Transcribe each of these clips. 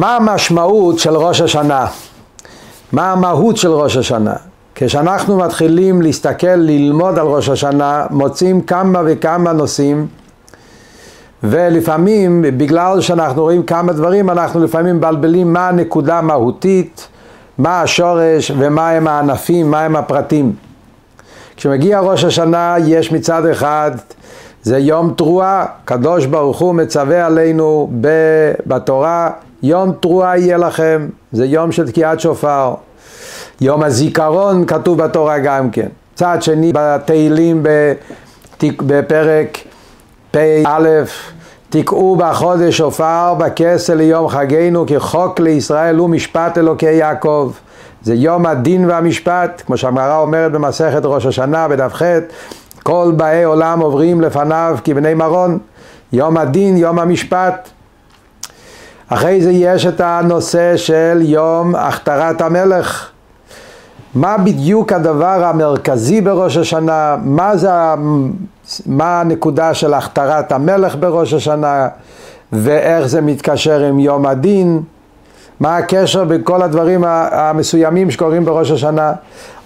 מה המשמעות של ראש השנה? מה המהות של ראש השנה? כשאנחנו מתחילים להסתכל, ללמוד על ראש השנה, מוצאים כמה וכמה נושאים ולפעמים, בגלל שאנחנו רואים כמה דברים, אנחנו לפעמים מבלבלים מה הנקודה המהותית, מה השורש ומה הם הענפים, מה הם הפרטים. כשמגיע ראש השנה יש מצד אחד זה יום תרועה, קדוש ברוך הוא מצווה עלינו בתורה, יום תרועה יהיה לכם, זה יום של תקיעת שופר. יום הזיכרון כתוב בתורה גם כן. צד שני בתהילים בפרק פ"א תקעו בחודש שופר בכסל ליום חגנו כי חוק לישראל הוא משפט אלוקי יעקב. זה יום הדין והמשפט, כמו שהגמרא אומרת במסכת ראש השנה בדף ח' כל באי עולם עוברים לפניו כבני מרון, יום הדין, יום המשפט. אחרי זה יש את הנושא של יום הכתרת המלך. מה בדיוק הדבר המרכזי בראש השנה, מה, זה, מה הנקודה של הכתרת המלך בראש השנה ואיך זה מתקשר עם יום הדין, מה הקשר בין כל הדברים המסוימים שקורים בראש השנה.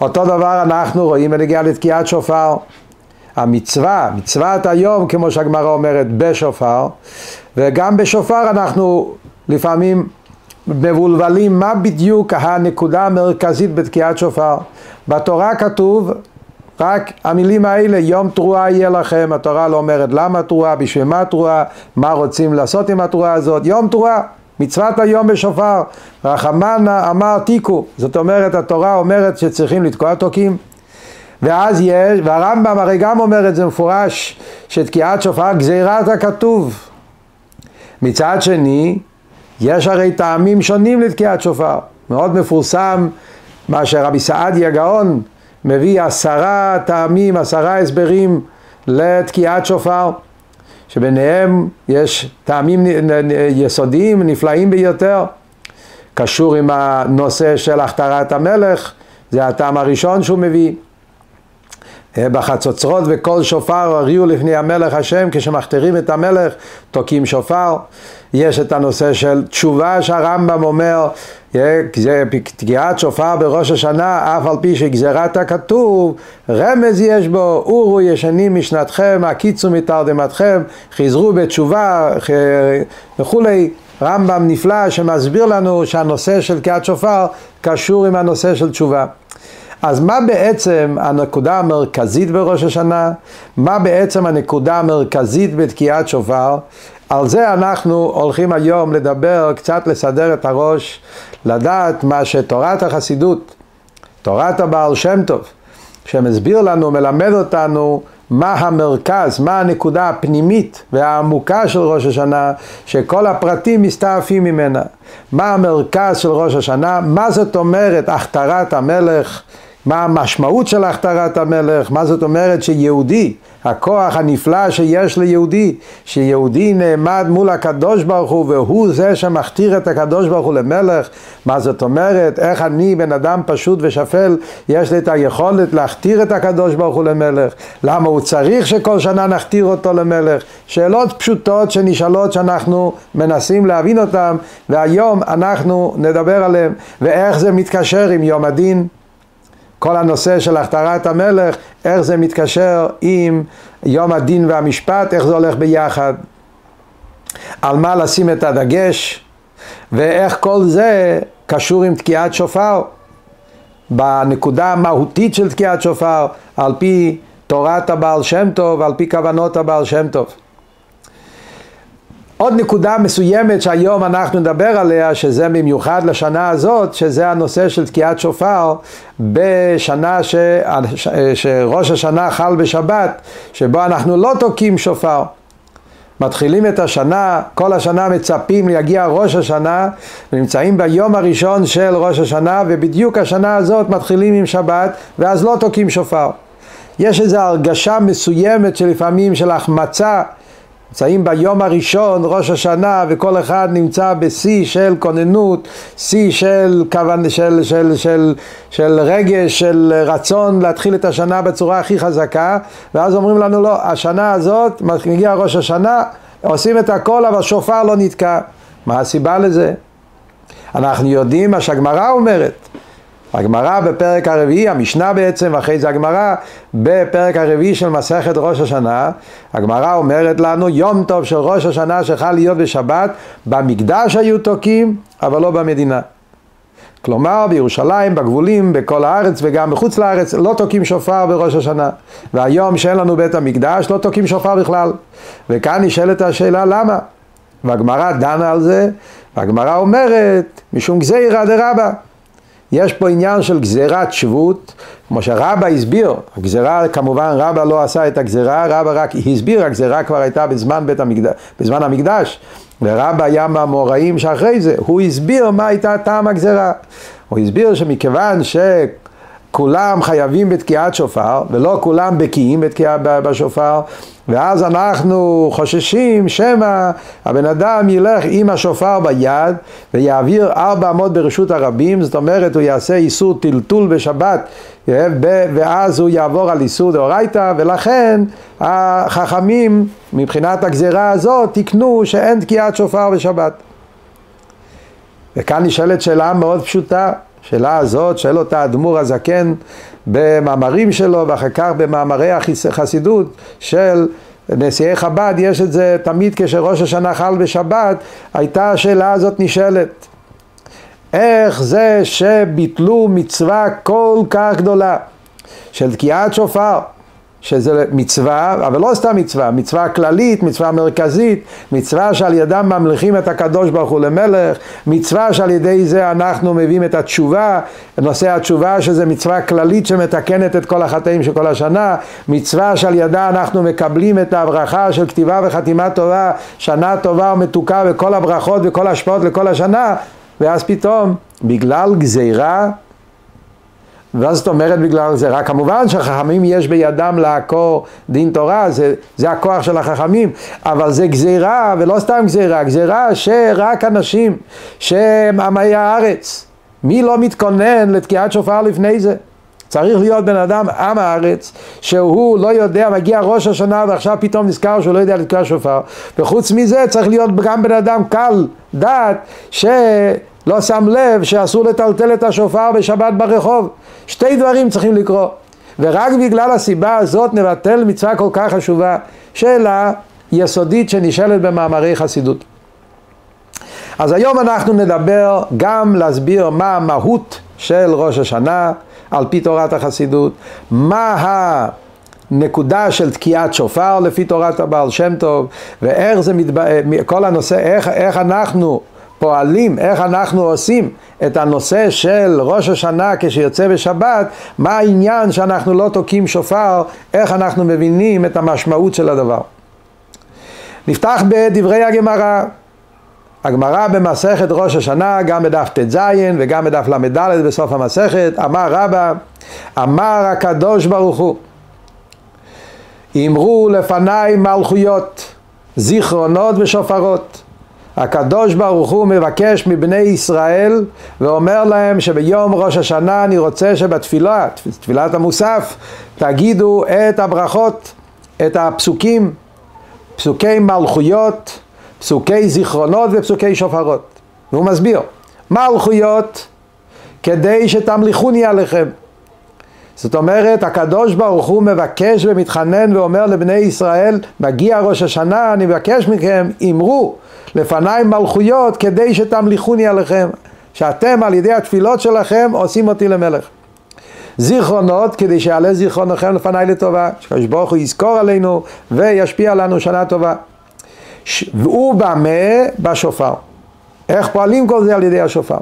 אותו דבר אנחנו רואים בנגיעה לתקיעת שופר. המצווה, מצוות היום, כמו שהגמרא אומרת, בשופר, וגם בשופר אנחנו לפעמים מבולבלים מה בדיוק הנקודה המרכזית בתקיעת שופר. בתורה כתוב רק המילים האלה, יום תרועה יהיה לכם, התורה לא אומרת למה תרועה, בשביל מה תרועה, מה רוצים לעשות עם התרועה הזאת, יום תרועה, מצוות היום בשופר, רחמנה אמר תיקו, זאת אומרת התורה אומרת שצריכים לתקוע תוקים ואז יש, והרמב"ם הרי גם אומר את זה מפורש, שתקיעת שופר גזירת הכתוב. מצד שני, יש הרי טעמים שונים לתקיעת שופר. מאוד מפורסם מה שרבי סעדיה גאון מביא עשרה טעמים, עשרה הסברים לתקיעת שופר, שביניהם יש טעמים יסודיים, נפלאים ביותר. קשור עם הנושא של הכתרת המלך, זה הטעם הראשון שהוא מביא. בחצוצרות וכל שופר הריעו לפני המלך השם כשמכתרים את המלך תוקעים שופר. יש את הנושא של תשובה שהרמב"ם אומר תקיעת שופר בראש השנה אף על פי שגזירת הכתוב רמז יש בו אורו ישנים משנתכם הקיצו מתרדמתכם חזרו בתשובה וכולי. רמב"ם נפלא שמסביר לנו שהנושא של תקיעת שופר קשור עם הנושא של תשובה אז מה בעצם הנקודה המרכזית בראש השנה? מה בעצם הנקודה המרכזית בתקיעת שופר? על זה אנחנו הולכים היום לדבר, קצת לסדר את הראש, לדעת מה שתורת החסידות, תורת הבעל שם טוב, שמסביר לנו, מלמד אותנו מה המרכז, מה הנקודה הפנימית והעמוקה של ראש השנה, שכל הפרטים מסתעפים ממנה. מה המרכז של ראש השנה, מה זאת אומרת הכתרת המלך, מה המשמעות של הכתרת המלך, מה זאת אומרת שיהודי, הכוח הנפלא שיש ליהודי, שיהודי נעמד מול הקדוש ברוך הוא והוא זה שמכתיר את הקדוש ברוך הוא למלך, מה זאת אומרת, איך אני בן אדם פשוט ושפל, יש לי את היכולת להכתיר את הקדוש ברוך הוא למלך, למה הוא צריך שכל שנה נכתיר אותו למלך, שאלות פשוטות שנשאלות שאנחנו מנסים להבין אותן והיום אנחנו נדבר עליהן ואיך זה מתקשר עם יום הדין כל הנושא של הכתרת המלך, איך זה מתקשר עם יום הדין והמשפט, איך זה הולך ביחד, על מה לשים את הדגש, ואיך כל זה קשור עם תקיעת שופר, בנקודה המהותית של תקיעת שופר, על פי תורת הבעל שם טוב, על פי כוונות הבעל שם טוב. עוד נקודה מסוימת שהיום אנחנו נדבר עליה, שזה במיוחד לשנה הזאת, שזה הנושא של תקיעת שופר בשנה ש... שראש השנה חל בשבת, שבו אנחנו לא תוקעים שופר. מתחילים את השנה, כל השנה מצפים להגיע ראש השנה, ונמצאים ביום הראשון של ראש השנה, ובדיוק השנה הזאת מתחילים עם שבת, ואז לא תוקעים שופר. יש איזו הרגשה מסוימת שלפעמים של החמצה נמצאים ביום הראשון, ראש השנה, וכל אחד נמצא בשיא של כוננות, שיא של, כוון, של, של, של, של רגש, של רצון להתחיל את השנה בצורה הכי חזקה, ואז אומרים לנו לא, השנה הזאת, מגיע ראש השנה, עושים את הכל אבל שופר לא נתקע. מה הסיבה לזה? אנחנו יודעים מה שהגמרא אומרת. הגמרא בפרק הרביעי, המשנה בעצם, אחרי זה הגמרא בפרק הרביעי של מסכת ראש השנה, הגמרא אומרת לנו יום טוב של ראש השנה שחל להיות בשבת, במקדש היו תוקים, אבל לא במדינה. כלומר בירושלים, בגבולים, בכל הארץ וגם בחוץ לארץ לא תוקים שופר בראש השנה. והיום שאין לנו בית המקדש לא תוקים שופר בכלל. וכאן נשאלת השאלה למה? והגמרא דנה על זה והגמרא אומרת משום גזירא דרבא יש פה עניין של גזירת שבות, כמו שרבא הסביר, הגזירה כמובן רבא לא עשה את הגזירה, רבא רק הסביר, הגזירה כבר הייתה בזמן, בית המקדש, בזמן המקדש, ורבא היה מהמוראים שאחרי זה, הוא הסביר מה הייתה טעם הגזירה. הוא הסביר שמכיוון ש... כולם חייבים בתקיעת שופר, ולא כולם בקיאים בתקיעה בשופר, ואז אנחנו חוששים שמא הבן אדם ילך עם השופר ביד ויעביר ארבע אמות ברשות הרבים, זאת אומרת הוא יעשה איסור טלטול בשבת ואז הוא יעבור על איסור דאורייתא ולכן החכמים מבחינת הגזרה הזאת תיקנו שאין תקיעת שופר בשבת. וכאן נשאלת שאלה מאוד פשוטה השאלה הזאת שואל אותה האדמו"ר הזקן במאמרים שלו ואחר כך במאמרי החסידות של נשיאי חב"ד, יש את זה תמיד כשראש השנה חל בשבת, הייתה השאלה הזאת נשאלת. איך זה שביטלו מצווה כל כך גדולה של תקיעת שופר שזה מצווה, אבל לא סתם מצווה, מצווה כללית, מצווה מרכזית, מצווה שעל ידם ממליכים את הקדוש ברוך הוא למלך, מצווה שעל ידי זה אנחנו מביאים את התשובה, נושא התשובה שזה מצווה כללית שמתקנת את כל החטאים של כל השנה, מצווה שעל ידה אנחנו מקבלים את הברכה של כתיבה וחתימה טובה, שנה טובה ומתוקה וכל הברכות וכל ההשפעות לכל השנה, ואז פתאום בגלל גזירה ואז זאת אומרת בגלל זה, רק כמובן שהחכמים יש בידם לעקור דין תורה, זה, זה הכוח של החכמים, אבל זה גזירה, ולא סתם גזירה, גזירה שרק אנשים שהם עמי הארץ, מי לא מתכונן לתקיעת שופר לפני זה? צריך להיות בן אדם עם הארץ שהוא לא יודע, מגיע ראש השנה ועכשיו פתאום נזכר שהוא לא יודע לתקוע שופר. וחוץ מזה צריך להיות גם בן אדם קל דעת ש... לא שם לב שאסור לטלטל את השופר בשבת ברחוב. שתי דברים צריכים לקרות. ורק בגלל הסיבה הזאת נבטל מצווה כל כך חשובה. שאלה יסודית שנשאלת במאמרי חסידות. אז היום אנחנו נדבר גם להסביר מה המהות של ראש השנה על פי תורת החסידות, מה הנקודה של תקיעת שופר לפי תורת הבעל שם טוב, ואיך זה מתבא... כל הנושא, איך, איך אנחנו פועלים, איך אנחנו עושים את הנושא של ראש השנה כשיוצא בשבת, מה העניין שאנחנו לא תוקעים שופר, איך אנחנו מבינים את המשמעות של הדבר. נפתח בדברי הגמרא. הגמרא במסכת ראש השנה, גם בדף ט"ז וגם בדף ל"ד בסוף המסכת, אמר רבא, אמר הקדוש ברוך הוא, אמרו לפניי מלכויות, זיכרונות ושופרות. הקדוש ברוך הוא מבקש מבני ישראל ואומר להם שביום ראש השנה אני רוצה שבתפילה, תפילת המוסף, תגידו את הברכות, את הפסוקים, פסוקי מלכויות, פסוקי זיכרונות ופסוקי שופרות. והוא מסביר, מלכויות כדי שתמליכוני עליכם. זאת אומרת, הקדוש ברוך הוא מבקש ומתחנן ואומר לבני ישראל, מגיע ראש השנה, אני מבקש מכם, אמרו לפניי מלכויות כדי שתמליכוני עליכם, שאתם על ידי התפילות שלכם עושים אותי למלך. זיכרונות כדי שיעלה זיכרונכם לפניי לטובה, שקדוש ברוך הוא יזכור עלינו וישפיע עלינו שנה טובה. והוא במה? בשופר. איך פועלים כל זה על ידי השופר?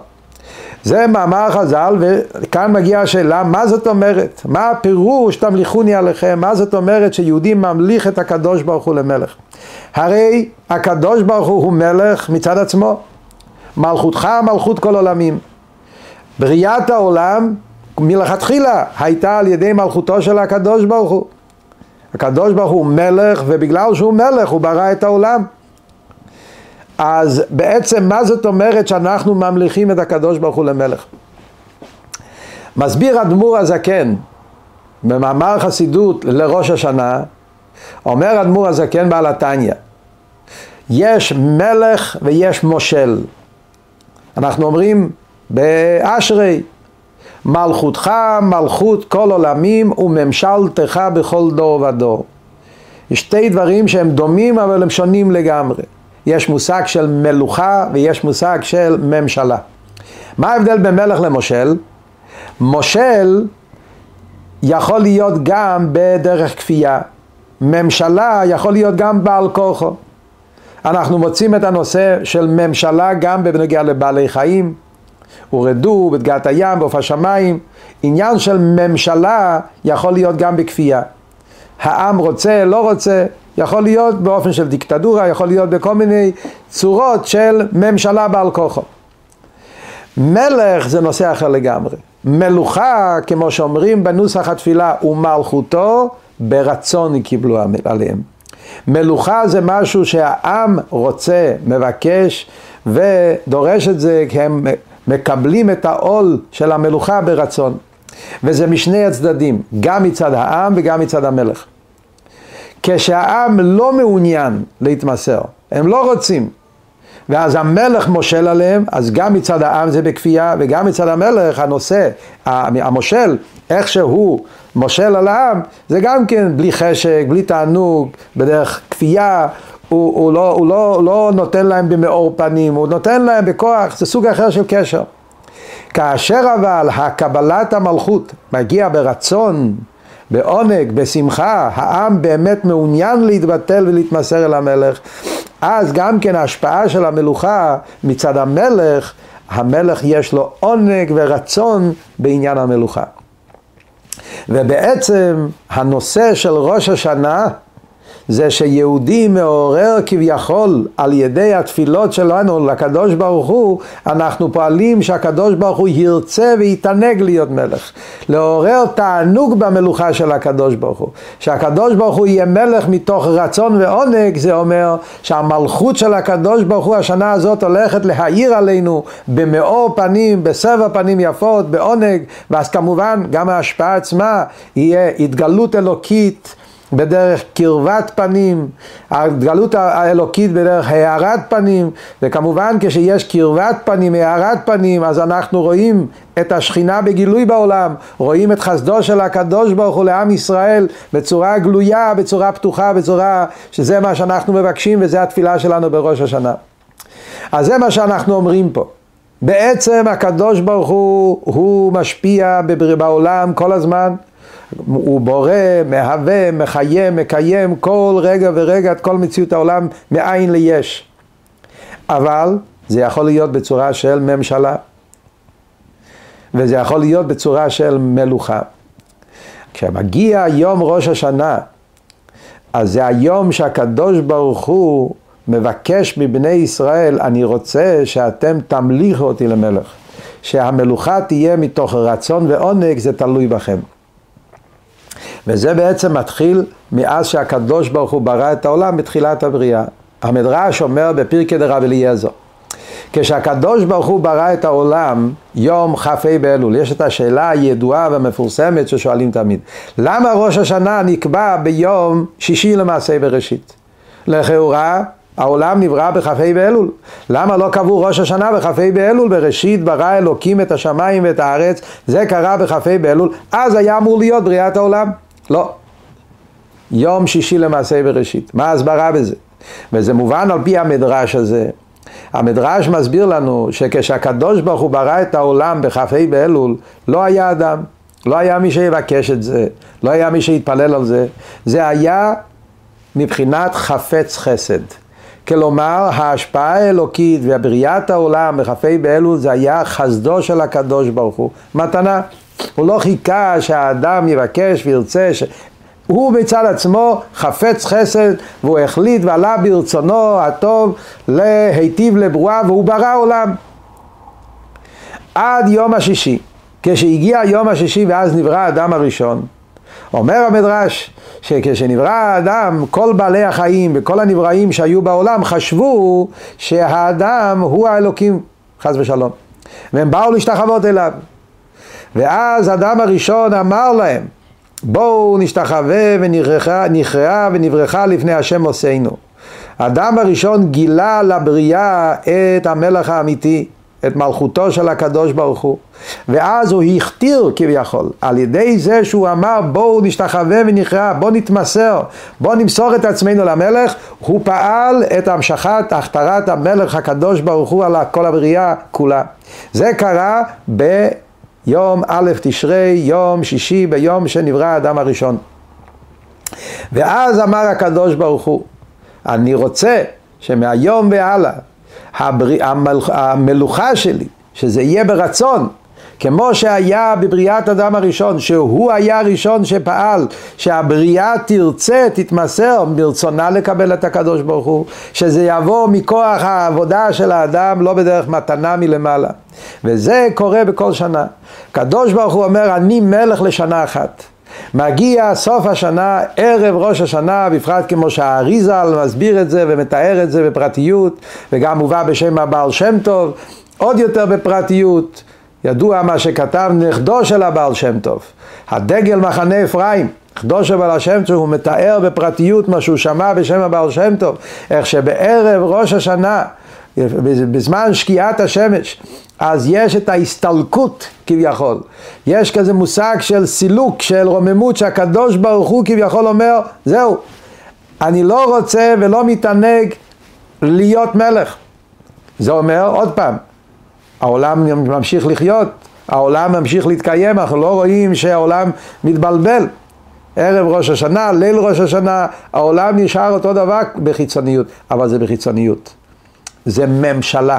זה מאמר חז"ל, וכאן מגיעה השאלה, מה זאת אומרת? מה הפירוש תמליכוני עליכם? מה זאת אומרת שיהודי ממליך את הקדוש ברוך הוא למלך? הרי הקדוש ברוך הוא הוא מלך מצד עצמו. מלכותך מלכות כל עולמים. בריאת העולם מלכתחילה הייתה על ידי מלכותו של הקדוש ברוך הוא. הקדוש ברוך הוא מלך, ובגלל שהוא מלך הוא ברא את העולם. אז בעצם מה זאת אומרת שאנחנו ממליכים את הקדוש ברוך הוא למלך? מסביר אדמו"ר הזקן במאמר חסידות לראש השנה, אומר אדמו"ר הזקן בעל התניא, יש מלך ויש מושל. אנחנו אומרים באשרי, מלכותך מלכות כל עולמים וממשלתך בכל דור ודור. שתי דברים שהם דומים אבל הם שונים לגמרי. יש מושג של מלוכה ויש מושג של ממשלה. מה ההבדל בין מלך למושל? מושל יכול להיות גם בדרך כפייה. ממשלה יכול להיות גם בעל כוחו. אנחנו מוצאים את הנושא של ממשלה גם בנוגע לבעלי חיים, הורדו בדגת הים, בעוף השמיים. עניין של ממשלה יכול להיות גם בכפייה. העם רוצה, לא רוצה, יכול להיות באופן של דיקטטורה, יכול להיות בכל מיני צורות של ממשלה בעל כוחו. מלך זה נושא אחר לגמרי. מלוכה, כמו שאומרים בנוסח התפילה, ומלכותו ברצון קיבלו עליהם. מלוכה זה משהו שהעם רוצה, מבקש ודורש את זה, כי הם מקבלים את העול של המלוכה ברצון. וזה משני הצדדים, גם מצד העם וגם מצד המלך. כשהעם לא מעוניין להתמסר, הם לא רוצים, ואז המלך מושל עליהם, אז גם מצד העם זה בכפייה, וגם מצד המלך הנושא, המושל, איך שהוא מושל על העם, זה גם כן בלי חשק, בלי תענוג, בדרך כפייה, הוא, הוא, לא, הוא לא, לא נותן להם במאור פנים, הוא נותן להם בכוח, זה סוג אחר של קשר. כאשר אבל הקבלת המלכות מגיע ברצון, בעונג, בשמחה, העם באמת מעוניין להתבטל ולהתמסר אל המלך, אז גם כן ההשפעה של המלוכה מצד המלך, המלך יש לו עונג ורצון בעניין המלוכה. ובעצם הנושא של ראש השנה זה שיהודי מעורר כביכול על ידי התפילות שלנו לקדוש ברוך הוא, אנחנו פועלים שהקדוש ברוך הוא ירצה ויתענג להיות מלך. לעורר תענוג במלוכה של הקדוש ברוך הוא. שהקדוש ברוך הוא יהיה מלך מתוך רצון ועונג, זה אומר שהמלכות של הקדוש ברוך הוא השנה הזאת הולכת להאיר עלינו במאור פנים, בסבע פנים יפות, בעונג, ואז כמובן גם ההשפעה עצמה יהיה התגלות אלוקית. בדרך קרבת פנים, הגלות האלוקית בדרך הארת פנים, וכמובן כשיש קרבת פנים, הארת פנים, אז אנחנו רואים את השכינה בגילוי בעולם, רואים את חסדו של הקדוש ברוך הוא לעם ישראל בצורה גלויה, בצורה פתוחה, בצורה שזה מה שאנחנו מבקשים וזה התפילה שלנו בראש השנה. אז זה מה שאנחנו אומרים פה. בעצם הקדוש ברוך הוא, הוא משפיע בעולם כל הזמן. הוא בורא, מהווה, מחיה, מקיים כל רגע ורגע את כל מציאות העולם מאין ליש. אבל זה יכול להיות בצורה של ממשלה, וזה יכול להיות בצורה של מלוכה. כשמגיע יום ראש השנה, אז זה היום שהקדוש ברוך הוא מבקש מבני ישראל, אני רוצה שאתם תמליכו אותי למלך. שהמלוכה תהיה מתוך רצון ועונג, זה תלוי בכם. וזה בעצם מתחיל מאז שהקדוש ברוך הוא ברא את העולם בתחילת הבריאה. המדרש אומר בפרקי דרב אליעזר, כשהקדוש ברוך הוא ברא את העולם יום כ"ה באלול, יש את השאלה הידועה והמפורסמת ששואלים תמיד, למה ראש השנה נקבע ביום שישי למעשה בראשית? לכאורה העולם נברא בכ"ה באלול. למה לא קבעו ראש השנה בכ"ה באלול? בראשית ברא אלוקים את השמיים ואת הארץ, זה קרה בכ"ה באלול, אז היה אמור להיות בריאת העולם. לא. יום שישי למעשה בראשית. מה ההסברה בזה? וזה מובן על פי המדרש הזה. המדרש מסביר לנו שכשהקדוש ברוך הוא ברא את העולם בכ"ה באלול, לא היה אדם, לא היה מי שיבקש את זה, לא היה מי שיתפלל על זה, זה היה מבחינת חפץ חסד. כלומר, ההשפעה האלוקית והבריאת העולם בכ"ה באלול זה היה חסדו של הקדוש ברוך הוא, מתנה. הוא לא חיכה שהאדם יבקש וירצה, ש... הוא מצד עצמו חפץ חסד והוא החליט ועלה ברצונו הטוב להיטיב לברוע והוא ברא עולם. עד יום השישי, כשהגיע יום השישי ואז נברא האדם הראשון, אומר המדרש שכשנברא האדם כל בעלי החיים וכל הנבראים שהיו בעולם חשבו שהאדם הוא האלוקים חס ושלום. והם באו להשתחוות אליו. ואז האדם הראשון אמר להם, בואו נשתחווה ונכרעה ונברכה לפני השם עושינו. האדם הראשון גילה לבריאה את המלך האמיתי, את מלכותו של הקדוש ברוך הוא. ואז הוא הכתיר כביכול, על ידי זה שהוא אמר בואו נשתחווה ונכרע, בואו נתמסר, בואו נמסור את עצמנו למלך, הוא פעל את המשכת, הכתרת המלך הקדוש ברוך הוא על כל הבריאה כולה. זה קרה ביום א' תשרי, יום שישי, ביום שנברא האדם הראשון. ואז אמר הקדוש ברוך הוא, אני רוצה שמהיום והלאה הבר... המלוכ... המלוכה שלי, שזה יהיה ברצון, כמו שהיה בבריאת אדם הראשון, שהוא היה הראשון שפעל, שהבריאה תרצה, תתמסר ברצונה לקבל את הקדוש ברוך הוא, שזה יבוא מכוח העבודה של האדם, לא בדרך מתנה מלמעלה. וזה קורה בכל שנה. קדוש ברוך הוא אומר, אני מלך לשנה אחת. מגיע סוף השנה, ערב ראש השנה, בפרט כמו שהאריזל מסביר את זה ומתאר את זה בפרטיות, וגם מובא בשם הבעל שם טוב, עוד יותר בפרטיות. ידוע מה שכתב נכדו של הבעל שם טוב, הדגל מחנה אפרים, נכדו של בעל שם טוב, הוא מתאר בפרטיות מה שהוא שמע בשם הבעל שם טוב, איך שבערב ראש השנה, בזמן שקיעת השמש, אז יש את ההסתלקות כביכול. יש כזה מושג של סילוק, של רוממות, שהקדוש ברוך הוא כביכול אומר, זהו, אני לא רוצה ולא מתענג להיות מלך. זה אומר, עוד פעם, העולם ממשיך לחיות, העולם ממשיך להתקיים, אנחנו לא רואים שהעולם מתבלבל. ערב ראש השנה, ליל ראש השנה, העולם נשאר אותו דבר בחיצוניות, אבל זה בחיצוניות. זה ממשלה.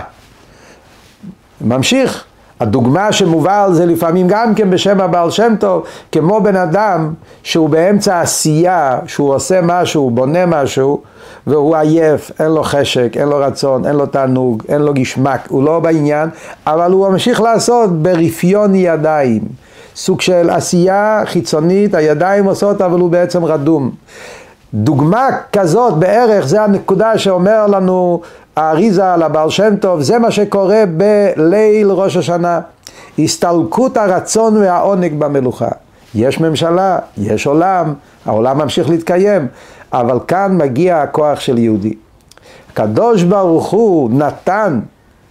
ממשיך. הדוגמה שמובא על זה לפעמים גם כן בשם הבעל שם טוב, כמו בן אדם שהוא באמצע עשייה, שהוא עושה משהו, בונה משהו, והוא עייף, אין לו חשק, אין לו רצון, אין לו תענוג, אין לו גשמק, הוא לא בעניין, אבל הוא ממשיך לעשות ברפיון ידיים. סוג של עשייה חיצונית, הידיים עושות אבל הוא בעצם רדום. דוגמה כזאת בערך, זה הנקודה שאומר לנו האריזה על הבעל שם טוב, זה מה שקורה בליל ראש השנה. הסתלקות הרצון והעונג במלוכה. יש ממשלה, יש עולם, העולם ממשיך להתקיים, אבל כאן מגיע הכוח של יהודי. הקדוש ברוך הוא נתן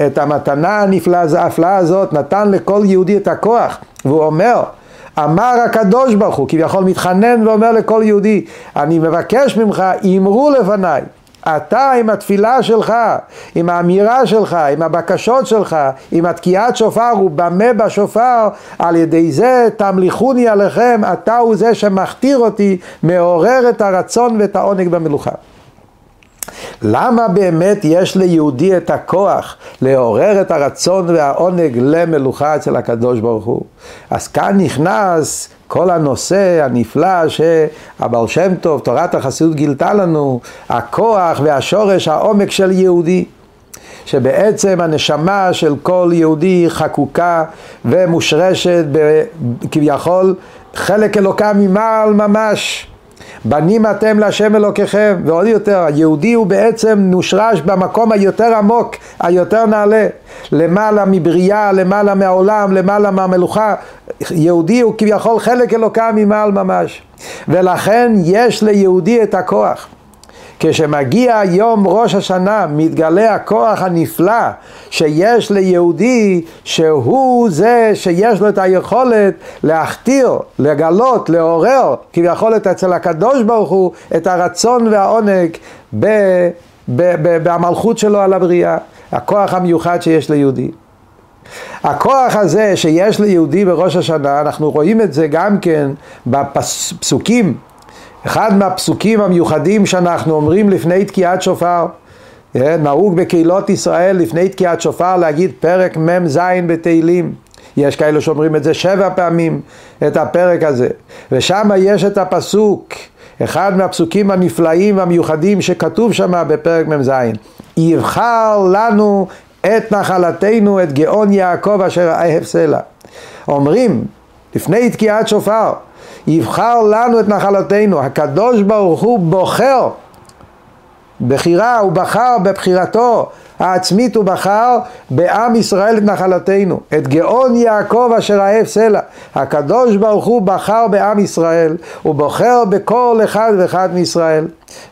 את המתנה הנפלאה הזאת, נתן לכל יהודי את הכוח, והוא אומר, אמר הקדוש ברוך הוא, כביכול מתחנן ואומר לכל יהודי, אני מבקש ממך, אמרו לפניי אתה עם התפילה שלך, עם האמירה שלך, עם הבקשות שלך, עם התקיעת שופר ובמה בשופר, על ידי זה תמליכוני עליכם, אתה הוא זה שמכתיר אותי, מעורר את הרצון ואת העונג במלוכה. למה באמת יש ליהודי את הכוח לעורר את הרצון והעונג למלוכה אצל הקדוש ברוך הוא? אז כאן נכנס כל הנושא הנפלא שהבעל שם טוב, תורת החסידות גילתה לנו, הכוח והשורש, העומק של יהודי. שבעצם הנשמה של כל יהודי חקוקה ומושרשת כביכול חלק אלוקה ממעל ממש. בנים אתם להשם אלוקיכם, ועוד יותר, היהודי הוא בעצם נושרש במקום היותר עמוק, היותר נעלה, למעלה מבריאה, למעלה מהעולם, למעלה מהמלוכה, יהודי הוא כביכול חלק אלוקה ממעל ממש, ולכן יש ליהודי את הכוח. כשמגיע יום ראש השנה מתגלה הכוח הנפלא שיש ליהודי שהוא זה שיש לו את היכולת להכתיר, לגלות, לעורר כביכולת אצל הקדוש ברוך הוא את הרצון והעונג ב, ב, ב, במלכות שלו על הבריאה, הכוח המיוחד שיש ליהודי. הכוח הזה שיש ליהודי בראש השנה, אנחנו רואים את זה גם כן בפסוקים אחד מהפסוקים המיוחדים שאנחנו אומרים לפני תקיעת שופר, אה, נהוג בקהילות ישראל לפני תקיעת שופר להגיד פרק מ"ז בתהילים. יש כאלה שאומרים את זה שבע פעמים, את הפרק הזה. ושם יש את הפסוק, אחד מהפסוקים הנפלאים והמיוחדים שכתוב שם בפרק מ"ז. יבחר לנו את נחלתנו, את גאון יעקב אשר אהב סלע. אומרים, לפני תקיעת שופר, יבחר לנו את נחלתנו. הקדוש ברוך הוא בוחר, בחירה, הוא בחר בבחירתו העצמית הוא בחר בעם ישראל את נחלתנו, את גאון יעקב אשר אהב סלע. הקדוש ברוך הוא בחר בעם ישראל, הוא בוחר בכל אחד ואחד מישראל.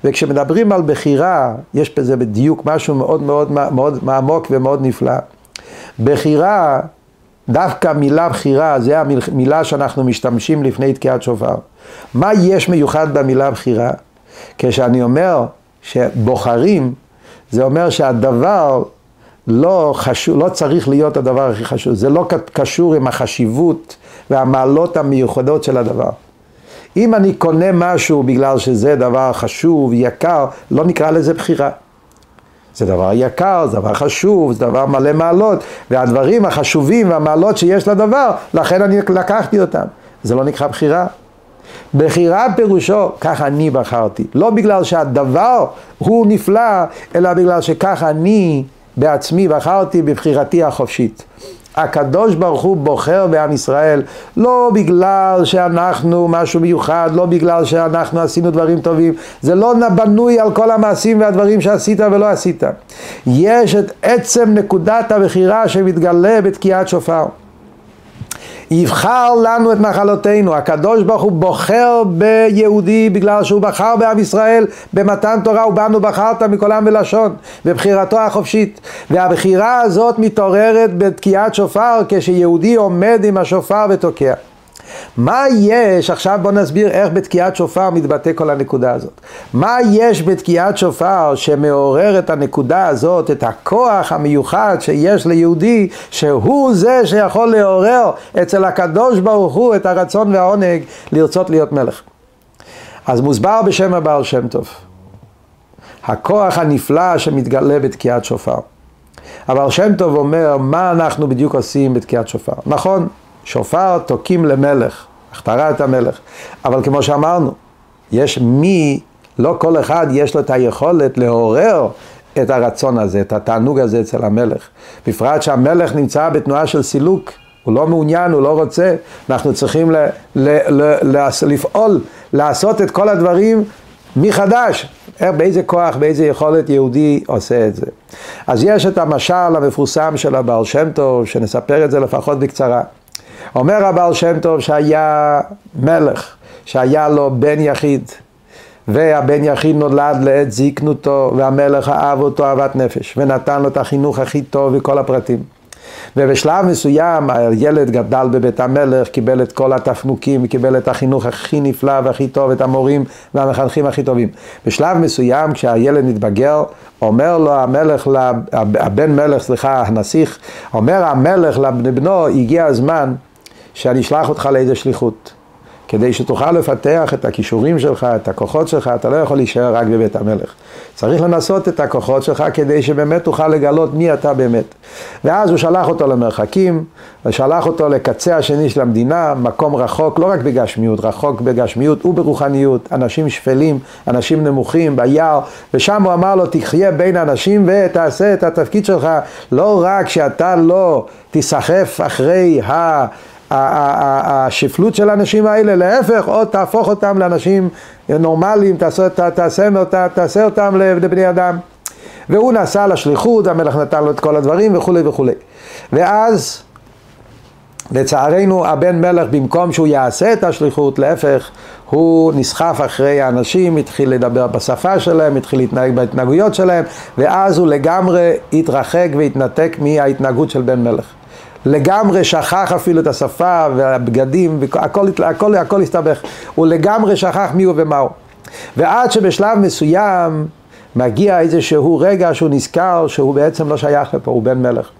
וכשמדברים על בחירה, יש בזה בדיוק משהו מאוד מאוד מאוד עמוק ומאוד נפלא. בחירה, דווקא מילה בחירה, זה המילה שאנחנו משתמשים לפני תקיעת שופר. מה יש מיוחד במילה בחירה? כשאני אומר שבוחרים, זה אומר שהדבר לא, חשוב, לא צריך להיות הדבר הכי חשוב, זה לא קשור עם החשיבות והמעלות המיוחדות של הדבר. אם אני קונה משהו בגלל שזה דבר חשוב, יקר, לא נקרא לזה בחירה. זה דבר יקר, זה דבר חשוב, זה דבר מלא מעלות, והדברים החשובים והמעלות שיש לדבר, לכן אני לקחתי אותם. זה לא נקרא בחירה. בחירה פירושו, ככה אני בחרתי. לא בגלל שהדבר הוא נפלא, אלא בגלל שככה אני בעצמי בחרתי בבחירתי החופשית. הקדוש ברוך הוא בוחר בעם ישראל לא בגלל שאנחנו משהו מיוחד, לא בגלל שאנחנו עשינו דברים טובים, זה לא בנוי על כל המעשים והדברים שעשית ולא עשית. יש את עצם נקודת הבחירה שמתגלה בתקיעת שופר. יבחר לנו את נחלותינו. הקדוש ברוך הוא בוחר ביהודי בגלל שהוא בחר בעם ישראל. במתן תורה ובנו בחרת מכל עם ולשון בבחירתו החופשית. והבחירה הזאת מתעוררת בתקיעת שופר כשיהודי עומד עם השופר ותוקע מה יש, עכשיו בוא נסביר איך בתקיעת שופר מתבטא כל הנקודה הזאת. מה יש בתקיעת שופר שמעורר את הנקודה הזאת, את הכוח המיוחד שיש ליהודי, שהוא זה שיכול לעורר אצל הקדוש ברוך הוא את הרצון והעונג לרצות להיות מלך. אז מוסבר בשם הבעל שם טוב. הכוח הנפלא שמתגלה בתקיעת שופר. אבל שם טוב אומר, מה אנחנו בדיוק עושים בתקיעת שופר? נכון, שופר תוקים למלך, הכתרת המלך. אבל כמו שאמרנו, יש מי, לא כל אחד יש לו את היכולת לעורר את הרצון הזה, את התענוג הזה אצל המלך. בפרט שהמלך נמצא בתנועה של סילוק, הוא לא מעוניין, הוא לא רוצה, אנחנו צריכים ל, ל, ל, ל, לפעול, לעשות את כל הדברים מחדש. באיזה כוח, באיזה יכולת יהודי עושה את זה. אז יש את המשל המפורסם של הבעל שם טוב, שנספר את זה לפחות בקצרה. אומר הבעל שם טוב שהיה מלך, שהיה לו בן יחיד, והבן יחיד נולד לעת זיקנותו, והמלך אהב אותו אהבת נפש, ונתן לו את החינוך הכי טוב וכל הפרטים. ובשלב מסוים הילד גדל בבית המלך, קיבל את כל התפנוקים, קיבל את החינוך הכי נפלא והכי טוב, את המורים והמחנכים הכי טובים. בשלב מסוים כשהילד מתבגר, אומר לו המלך, הבן מלך, סליחה, הנסיך, אומר המלך לבנו, הגיע הזמן שאני אשלח אותך לאיזה שליחות. כדי שתוכל לפתח את הכישורים שלך, את הכוחות שלך, אתה לא יכול להישאר רק בבית המלך. צריך לנסות את הכוחות שלך כדי שבאמת תוכל לגלות מי אתה באמת. ואז הוא שלח אותו למרחקים, ושלח אותו לקצה השני של המדינה, מקום רחוק, לא רק בגשמיות, רחוק בגשמיות וברוחניות, אנשים שפלים, אנשים נמוכים, ביער, ושם הוא אמר לו, תחיה בין אנשים ותעשה את התפקיד שלך, לא רק שאתה לא תיסחף אחרי ה... השפלות של האנשים האלה, להפך, עוד תהפוך אותם לאנשים נורמליים, תעשה, תעשה, תעשה אותם לבני אדם. והוא נסע לשליחות, המלך נתן לו את כל הדברים וכולי וכולי. ואז, לצערנו, הבן מלך, במקום שהוא יעשה את השליחות, להפך, הוא נסחף אחרי האנשים, התחיל לדבר בשפה שלהם, התחיל להתנהג בהתנהגויות שלהם, ואז הוא לגמרי התרחק והתנתק מההתנהגות של בן מלך. לגמרי שכח אפילו את השפה והבגדים, והכל הכל, הכל הסתבך. הוא לגמרי שכח מי הוא ומה הוא. ועד שבשלב מסוים מגיע איזשהו רגע שהוא נזכר שהוא בעצם לא שייך לפה, הוא בן מלך.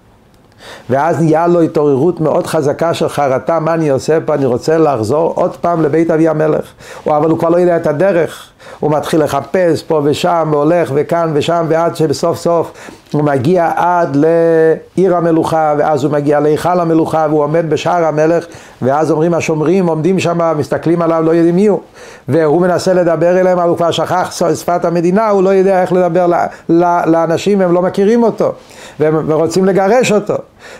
ואז נהיה לו התעוררות מאוד חזקה של חרטה, מה אני עושה פה, אני רוצה לחזור עוד פעם לבית אבי המלך. אבל הוא כבר לא יודע את הדרך. הוא מתחיל לחפש פה ושם, והולך וכאן ושם, ועד שבסוף סוף הוא מגיע עד לעיר המלוכה, ואז הוא מגיע להיכל המלוכה, והוא עומד בשער המלך, ואז אומרים השומרים, עומדים שם, מסתכלים עליו, לא יודעים מי הוא. והוא מנסה לדבר אליהם, אבל הוא כבר שכח שפת המדינה, הוא לא יודע איך לדבר לאנשים, הם לא מכירים אותו, ורוצים לגרש אותו.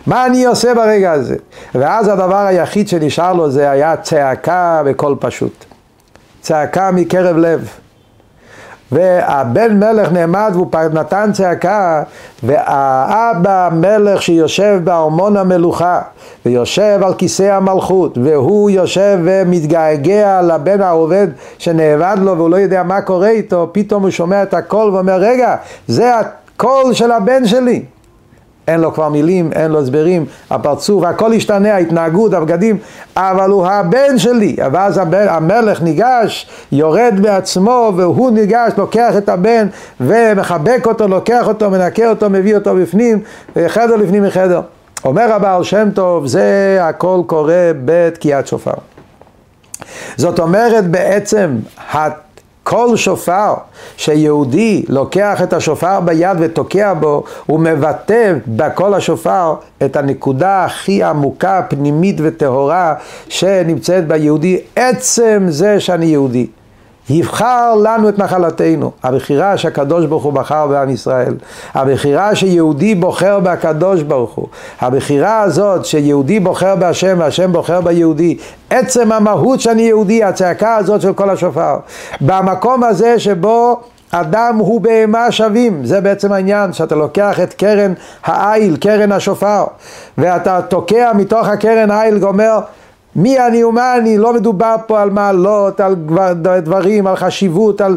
מה אני עושה ברגע הזה? ואז הדבר היחיד שנשאר לו זה היה צעקה בקול פשוט. צעקה מקרב לב. והבן מלך נעמד והוא נתן צעקה והאבא מלך שיושב בארמון המלוכה ויושב על כיסא המלכות והוא יושב ומתגעגע לבן העובד שנאבד לו והוא לא יודע מה קורה איתו פתאום הוא שומע את הקול ואומר רגע זה הקול של הבן שלי אין לו כבר מילים, אין לו הסברים, הפרצוף, הכל השתנה, ההתנהגות, הבגדים, אבל הוא הבן שלי. ואז הבן, המלך ניגש, יורד בעצמו, והוא ניגש, לוקח את הבן ומחבק אותו, לוקח אותו, מנקה אותו, מביא אותו בפנים, חדר לפנים מחדר. אומר הבעל שם טוב, זה הכל קורה בתקיעת שופר. זאת אומרת בעצם, כל שופר שיהודי לוקח את השופר ביד ותוקע בו, הוא מבטא בקול השופר את הנקודה הכי עמוקה, פנימית וטהורה שנמצאת ביהודי, עצם זה שאני יהודי. יבחר לנו את נחלתנו. הבחירה שהקדוש ברוך הוא בחר בעם ישראל. הבחירה שיהודי בוחר בהקדוש ברוך הוא. הבחירה הזאת שיהודי בוחר בהשם והשם בוחר ביהודי. עצם המהות שאני יהודי, הצעקה הזאת של כל השופר. במקום הזה שבו אדם הוא בהמה שווים, זה בעצם העניין, שאתה לוקח את קרן העיל, קרן השופר, ואתה תוקע מתוך הקרן העיל ואומר מי אני ומה אני, לא מדובר פה על מעלות, על דברים, על חשיבות, על...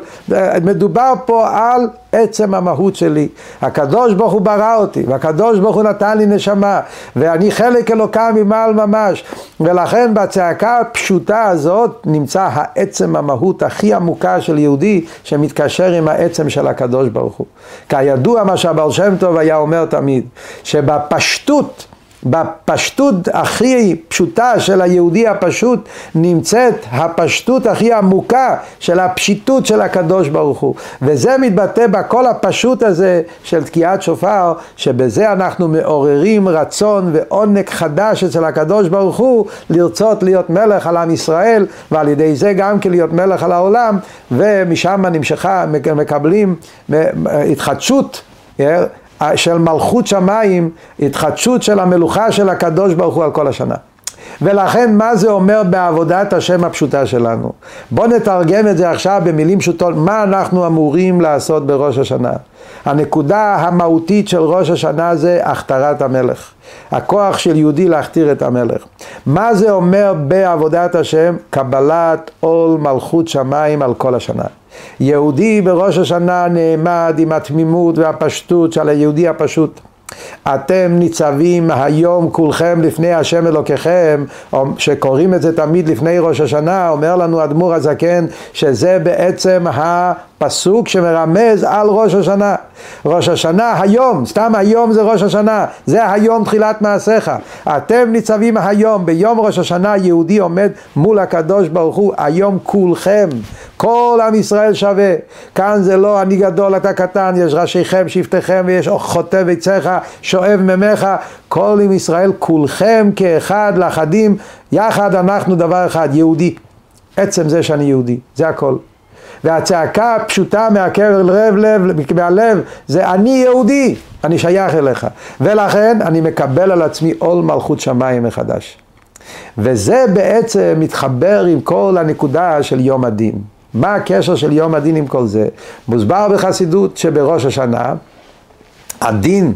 מדובר פה על עצם המהות שלי. הקדוש ברוך הוא ברא אותי, והקדוש ברוך הוא נתן לי נשמה, ואני חלק אלוקה ממעל ממש, ולכן בצעקה הפשוטה הזאת נמצא העצם המהות הכי עמוקה של יהודי שמתקשר עם העצם של הקדוש ברוך הוא. כידוע מה שהבר שם טוב היה אומר תמיד, שבפשטות בפשטות הכי פשוטה של היהודי הפשוט נמצאת הפשטות הכי עמוקה של הפשיטות של הקדוש ברוך הוא. וזה מתבטא בכל הפשוט הזה של תקיעת שופר שבזה אנחנו מעוררים רצון ועונג חדש אצל הקדוש ברוך הוא לרצות להיות מלך על עם ישראל ועל ידי זה גם כן להיות מלך על העולם ומשם נמשכה מקבלים התחדשות של מלכות שמיים, התחדשות של המלוכה של הקדוש ברוך הוא על כל השנה. ולכן מה זה אומר בעבודת השם הפשוטה שלנו? בואו נתרגם את זה עכשיו במילים פשוטות, מה אנחנו אמורים לעשות בראש השנה? הנקודה המהותית של ראש השנה זה הכתרת המלך. הכוח של יהודי להכתיר את המלך. מה זה אומר בעבודת השם? קבלת עול מלכות שמיים על כל השנה. יהודי בראש השנה נעמד עם התמימות והפשטות של היהודי הפשוט. אתם ניצבים היום כולכם לפני השם אלוקיכם, שקוראים את זה תמיד לפני ראש השנה, אומר לנו אדמו"ר הזקן שזה בעצם הפסוק שמרמז על ראש השנה. ראש השנה היום, סתם היום זה ראש השנה, זה היום תחילת מעשיך. אתם ניצבים היום, ביום ראש השנה יהודי עומד מול הקדוש ברוך הוא, היום כולכם, כל עם ישראל שווה. כאן זה לא אני גדול אתה קטן, יש ראשיכם, שבטיכם ויש חוטב עציך, שואב ממך, כל עם ישראל כולכם כאחד לאחדים, יחד אנחנו דבר אחד, יהודי. עצם זה שאני יהודי, זה הכל. והצעקה הפשוטה מהקבר לב לב, מהלב, זה אני יהודי, אני שייך אליך. ולכן אני מקבל על עצמי עול מלכות שמיים מחדש. וזה בעצם מתחבר עם כל הנקודה של יום הדין. מה הקשר של יום הדין עם כל זה? מוסבר בחסידות שבראש השנה הדין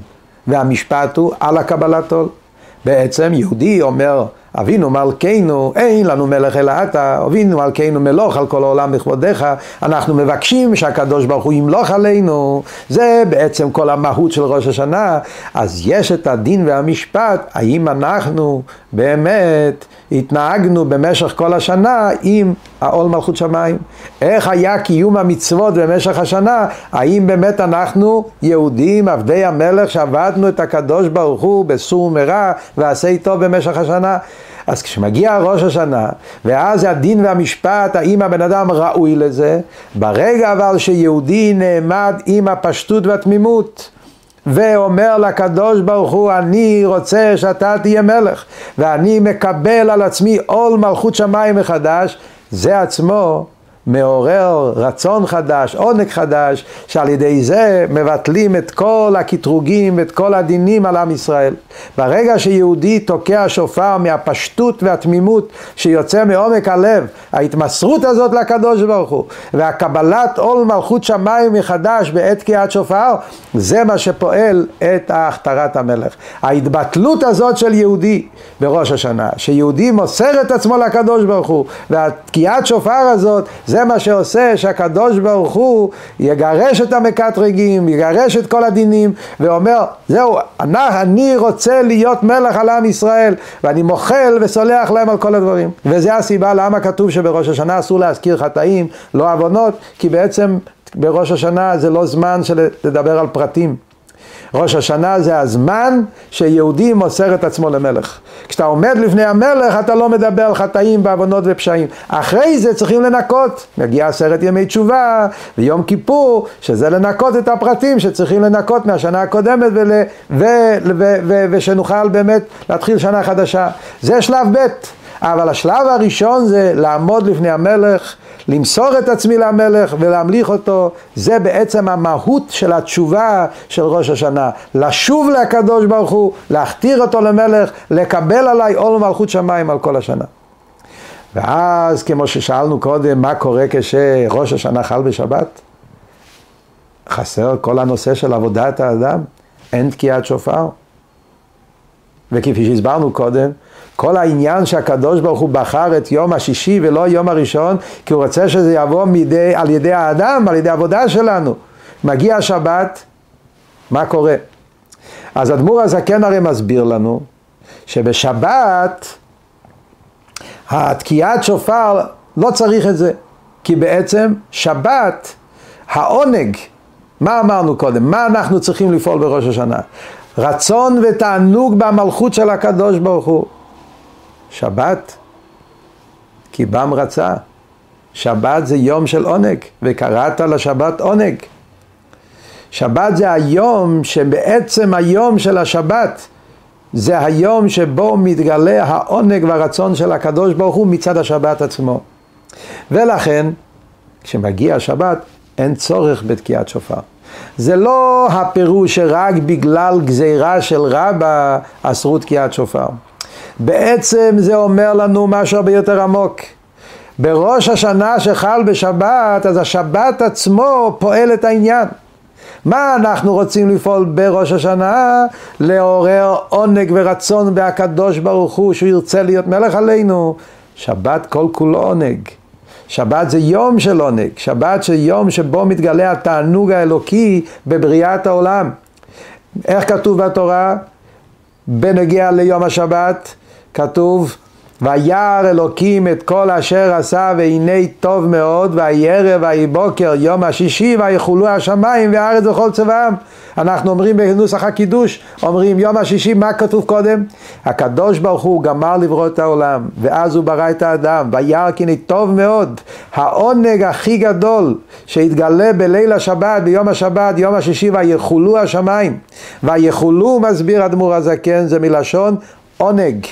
והמשפט הוא על הקבלת עול. בעצם יהודי אומר אבינו מלכנו, אין לנו מלך אלא אתה, אבינו מלכנו מלוך על כל העולם בכבודיך, אנחנו מבקשים שהקדוש ברוך הוא ימלוך עלינו, זה בעצם כל המהות של ראש השנה, אז יש את הדין והמשפט, האם אנחנו באמת התנהגנו במשך כל השנה עם העול מלכות שמיים, איך היה קיום המצוות במשך השנה, האם באמת אנחנו יהודים עבדי המלך שעבדנו את הקדוש ברוך הוא בסור מרע ועשה טוב במשך השנה אז כשמגיע ראש השנה, ואז הדין והמשפט, האם הבן אדם ראוי לזה, ברגע אבל שיהודי נעמד עם הפשטות והתמימות, ואומר לקדוש ברוך הוא, אני רוצה שאתה תהיה מלך, ואני מקבל על עצמי עול מלכות שמיים מחדש, זה עצמו מעורר רצון חדש, עונג חדש, שעל ידי זה מבטלים את כל הקטרוגים ואת כל הדינים על עם ישראל. ברגע שיהודי תוקע שופר מהפשטות והתמימות שיוצא מעומק הלב, ההתמסרות הזאת לקדוש ברוך הוא, והקבלת עול מלכות שמיים מחדש בעת תקיעת שופר, זה מה שפועל את הכתרת המלך. ההתבטלות הזאת של יהודי, בראש השנה, שיהודי מוסר את עצמו לקדוש ברוך הוא, והתקיעת שופר הזאת, זה מה שעושה שהקדוש ברוך הוא יגרש את המקטרגים, יגרש את כל הדינים, ואומר, זהו, אני, אני רוצה להיות מלך על עם ישראל, ואני מוחל וסולח להם על כל הדברים. וזה הסיבה למה כתוב שבראש השנה אסור להזכיר חטאים, לא עוונות, כי בעצם בראש השנה זה לא זמן של לדבר על פרטים. ראש השנה זה הזמן שיהודי מוסר את עצמו למלך. כשאתה עומד לפני המלך אתה לא מדבר על חטאים ועוונות ופשעים. אחרי זה צריכים לנקות. מגיע עשרת ימי תשובה ויום כיפור, שזה לנקות את הפרטים שצריכים לנקות מהשנה הקודמת ול, ו, ו, ו, ו, ושנוכל באמת להתחיל שנה חדשה. זה שלב ב'. אבל השלב הראשון זה לעמוד לפני המלך, למסור את עצמי למלך ולהמליך אותו, זה בעצם המהות של התשובה של ראש השנה. לשוב לקדוש ברוך הוא, להכתיר אותו למלך, לקבל עליי עול מלכות שמיים על כל השנה. ואז כמו ששאלנו קודם, מה קורה כשראש השנה חל בשבת? חסר כל הנושא של עבודת האדם, אין תקיעת שופר. וכפי שהסברנו קודם, כל העניין שהקדוש ברוך הוא בחר את יום השישי ולא יום הראשון, כי הוא רוצה שזה יבוא מידי, על ידי האדם, על ידי עבודה שלנו. מגיע השבת, מה קורה? אז אדמו"ר הזקן הרי מסביר לנו שבשבת התקיעת שופר לא צריך את זה, כי בעצם שבת, העונג, מה אמרנו קודם? מה אנחנו צריכים לפעול בראש השנה? רצון ותענוג במלכות של הקדוש ברוך הוא. שבת, כי בם רצה. שבת זה יום של עונג, וקראת לשבת עונג. שבת זה היום שבעצם היום של השבת זה היום שבו מתגלה העונג והרצון של הקדוש ברוך הוא מצד השבת עצמו. ולכן, כשמגיע השבת, אין צורך בתקיעת שופר. זה לא הפירוש שרק בגלל גזירה של רבא אסרו תקיעת שופר. בעצם זה אומר לנו משהו הרבה יותר עמוק. בראש השנה שחל בשבת, אז השבת עצמו פועל את העניין. מה אנחנו רוצים לפעול בראש השנה? לעורר עונג ורצון בהקדוש ברוך הוא שהוא ירצה להיות מלך עלינו. שבת כל כולו עונג. שבת זה יום של עונג, שבת זה יום שבו מתגלה התענוג האלוקי בבריאת העולם. איך כתוב בתורה? בנגיע ליום השבת, כתוב וירא אלוקים את כל אשר עשה והנה טוב מאוד ערב ויהי בוקר יום השישי ויחולו השמיים והארץ וכל צבאם. אנחנו אומרים בנוסח הקידוש אומרים יום השישי מה כתוב קודם? הקדוש ברוך הוא גמר לברוא את העולם ואז הוא ברא את האדם וירא כי טוב מאוד העונג הכי גדול שהתגלה בליל השבת ביום השבת יום השישי ויחולו השמיים. ויחולו מסביר אדמו"ר הזקן זה מלשון עונג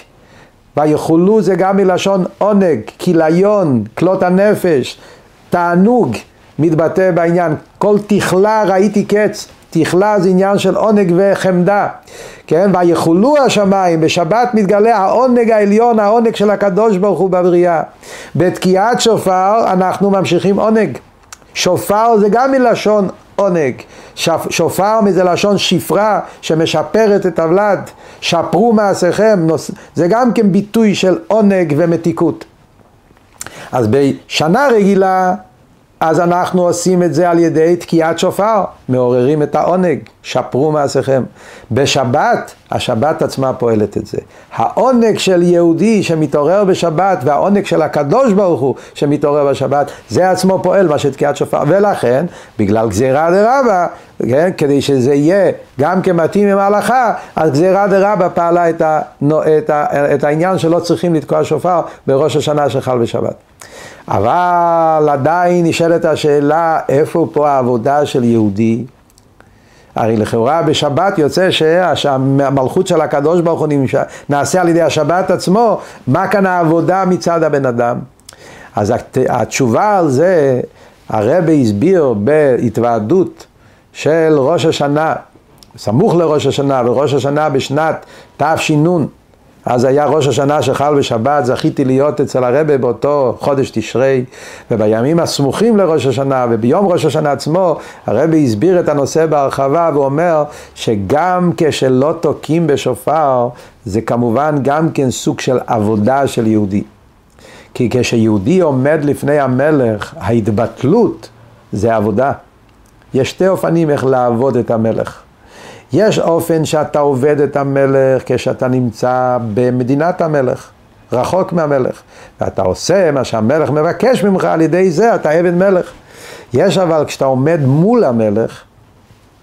ויכולו זה גם מלשון עונג, כיליון, כלות הנפש, תענוג, מתבטא בעניין. כל תכלה ראיתי קץ, תכלה זה עניין של עונג וחמדה, כן? ויכולו השמיים, בשבת מתגלה העונג העליון, העונג של הקדוש ברוך הוא בבריאה. בתקיעת שופר אנחנו ממשיכים עונג. שופר זה גם מלשון עונג. שופר מזה לשון שפרה שמשפרת את הוולד. שפרו מעשיכם, זה גם כן ביטוי של עונג ומתיקות. אז בשנה רגילה אז אנחנו עושים את זה על ידי תקיעת שופר, מעוררים את העונג, שפרו מעשיכם. בשבת, השבת עצמה פועלת את זה. העונג של יהודי שמתעורר בשבת והעונג של הקדוש ברוך הוא שמתעורר בשבת, זה עצמו פועל מה שתקיעת שופר. ולכן, בגלל גזירה דרבה, כן, כדי שזה יהיה גם כמתאים עם ההלכה, אז גזירה דרבה פעלה את, ה, את, ה, את העניין שלא צריכים לתקוע שופר בראש השנה שחל בשבת. אבל עדיין נשאלת השאלה איפה פה העבודה של יהודי? הרי לכאורה בשבת יוצא שהמלכות של הקדוש ברוך הוא נעשה על ידי השבת עצמו, מה כאן העבודה מצד הבן אדם? אז התשובה על זה, הרבי הסביר בהתוועדות של ראש השנה, סמוך לראש השנה, וראש השנה בשנת תש"ן, אז היה ראש השנה שחל בשבת, זכיתי להיות אצל הרבה באותו חודש תשרי, ובימים הסמוכים לראש השנה, וביום ראש השנה עצמו, הרבה הסביר את הנושא בהרחבה, ואומר שגם כשלא תוקעים בשופר, זה כמובן גם כן סוג של עבודה של יהודי. כי כשיהודי עומד לפני המלך, ההתבטלות זה עבודה. יש שתי אופנים איך לעבוד את המלך. יש אופן שאתה עובד את המלך כשאתה נמצא במדינת המלך, רחוק מהמלך, ואתה עושה מה שהמלך מבקש ממך, על ידי זה אתה עבד מלך. יש אבל כשאתה עומד מול המלך,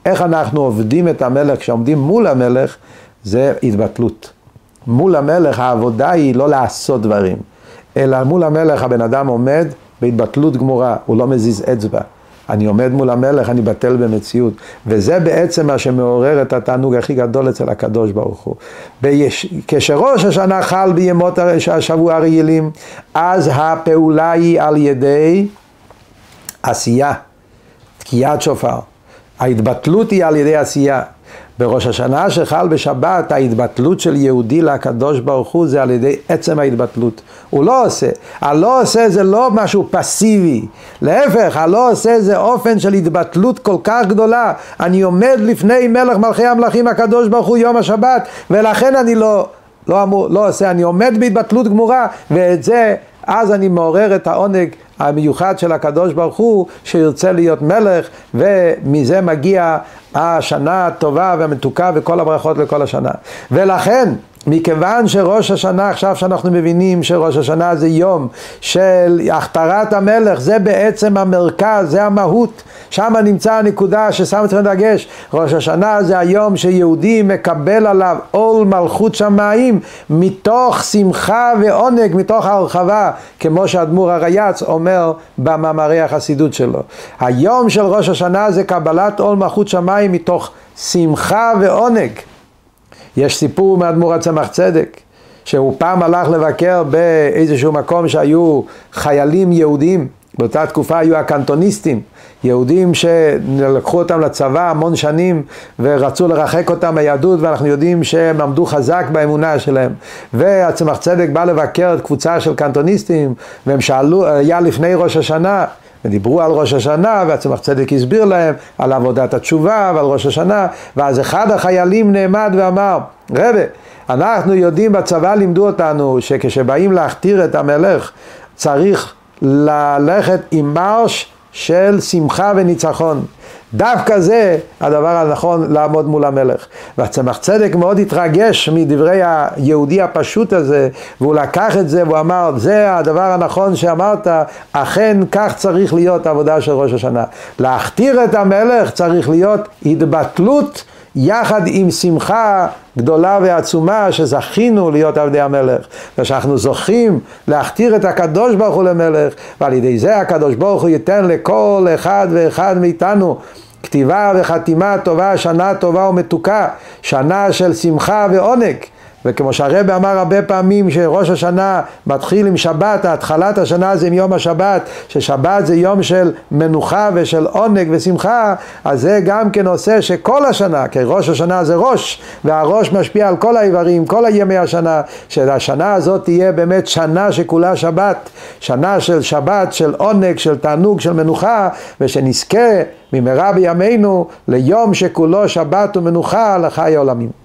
איך אנחנו עובדים את המלך כשעומדים מול המלך, זה התבטלות. מול המלך העבודה היא לא לעשות דברים, אלא מול המלך הבן אדם עומד בהתבטלות גמורה, הוא לא מזיז אצבע. אני עומד מול המלך, אני בטל במציאות. וזה בעצם מה שמעורר את התענוג הכי גדול אצל הקדוש ברוך הוא. ביש... כשראש השנה חל בימות השבוע הרגילים, אז הפעולה היא על ידי עשייה, תקיעת שופר. ההתבטלות היא על ידי עשייה. בראש השנה שחל בשבת, ההתבטלות של יהודי לקדוש ברוך הוא זה על ידי עצם ההתבטלות. הוא לא עושה. הלא עושה זה לא משהו פסיבי. להפך, הלא עושה זה אופן של התבטלות כל כך גדולה. אני עומד לפני מלך מלכי המלכים הקדוש ברוך הוא יום השבת, ולכן אני לא, לא, אמור, לא עושה, אני עומד בהתבטלות גמורה, ואת זה, אז אני מעורר את העונג המיוחד של הקדוש ברוך הוא שירצה להיות מלך ומזה מגיע השנה הטובה והמתוקה וכל הברכות לכל השנה. ולכן מכיוון שראש השנה, עכשיו שאנחנו מבינים שראש השנה זה יום של הכתרת המלך, זה בעצם המרכז, זה המהות, שם נמצא הנקודה ששם אתכם דגש. ראש השנה זה היום שיהודי מקבל עליו עול מלכות שמיים מתוך שמחה ועונג, מתוך הרחבה, כמו שאדמו"ר הרייץ אומר במאמרי החסידות שלו. היום של ראש השנה זה קבלת עול מלכות שמיים מתוך שמחה ועונג. יש סיפור מאדמו"ר הצמח צדק, שהוא פעם הלך לבקר באיזשהו מקום שהיו חיילים יהודים, באותה תקופה היו הקנטוניסטים, יהודים שלקחו אותם לצבא המון שנים ורצו לרחק אותם מהיהדות ואנחנו יודעים שהם עמדו חזק באמונה שלהם. והצמח צדק בא לבקר את קבוצה של קנטוניסטים והם שאלו, היה לפני ראש השנה ודיברו על ראש השנה, והצמח צדק הסביר להם על עבודת התשובה ועל ראש השנה, ואז אחד החיילים נעמד ואמר, רבה, אנחנו יודעים בצבא לימדו אותנו שכשבאים להכתיר את המלך צריך ללכת עם מרש של שמחה וניצחון. דווקא זה הדבר הנכון לעמוד מול המלך. והצמח צדק מאוד התרגש מדברי היהודי הפשוט הזה, והוא לקח את זה והוא אמר, זה הדבר הנכון שאמרת, אכן כך צריך להיות העבודה של ראש השנה. להכתיר את המלך צריך להיות התבטלות יחד עם שמחה גדולה ועצומה שזכינו להיות עבדי המלך ושאנחנו זוכים להכתיר את הקדוש ברוך הוא למלך ועל ידי זה הקדוש ברוך הוא ייתן לכל אחד ואחד מאיתנו כתיבה וחתימה טובה, שנה טובה ומתוקה, שנה של שמחה ועונג. וכמו שהרבא אמר הרבה פעמים שראש השנה מתחיל עם שבת, התחלת השנה זה עם יום השבת, ששבת זה יום של מנוחה ושל עונג ושמחה, אז זה גם כן עושה שכל השנה, כי ראש השנה זה ראש, והראש משפיע על כל האיברים, כל הימי השנה, שהשנה הזאת תהיה באמת שנה שכולה שבת, שנה של שבת, של עונג, של תענוג, של מנוחה, ושנזכה במהרה בימינו ליום שכולו שבת ומנוחה לחיי עולמים.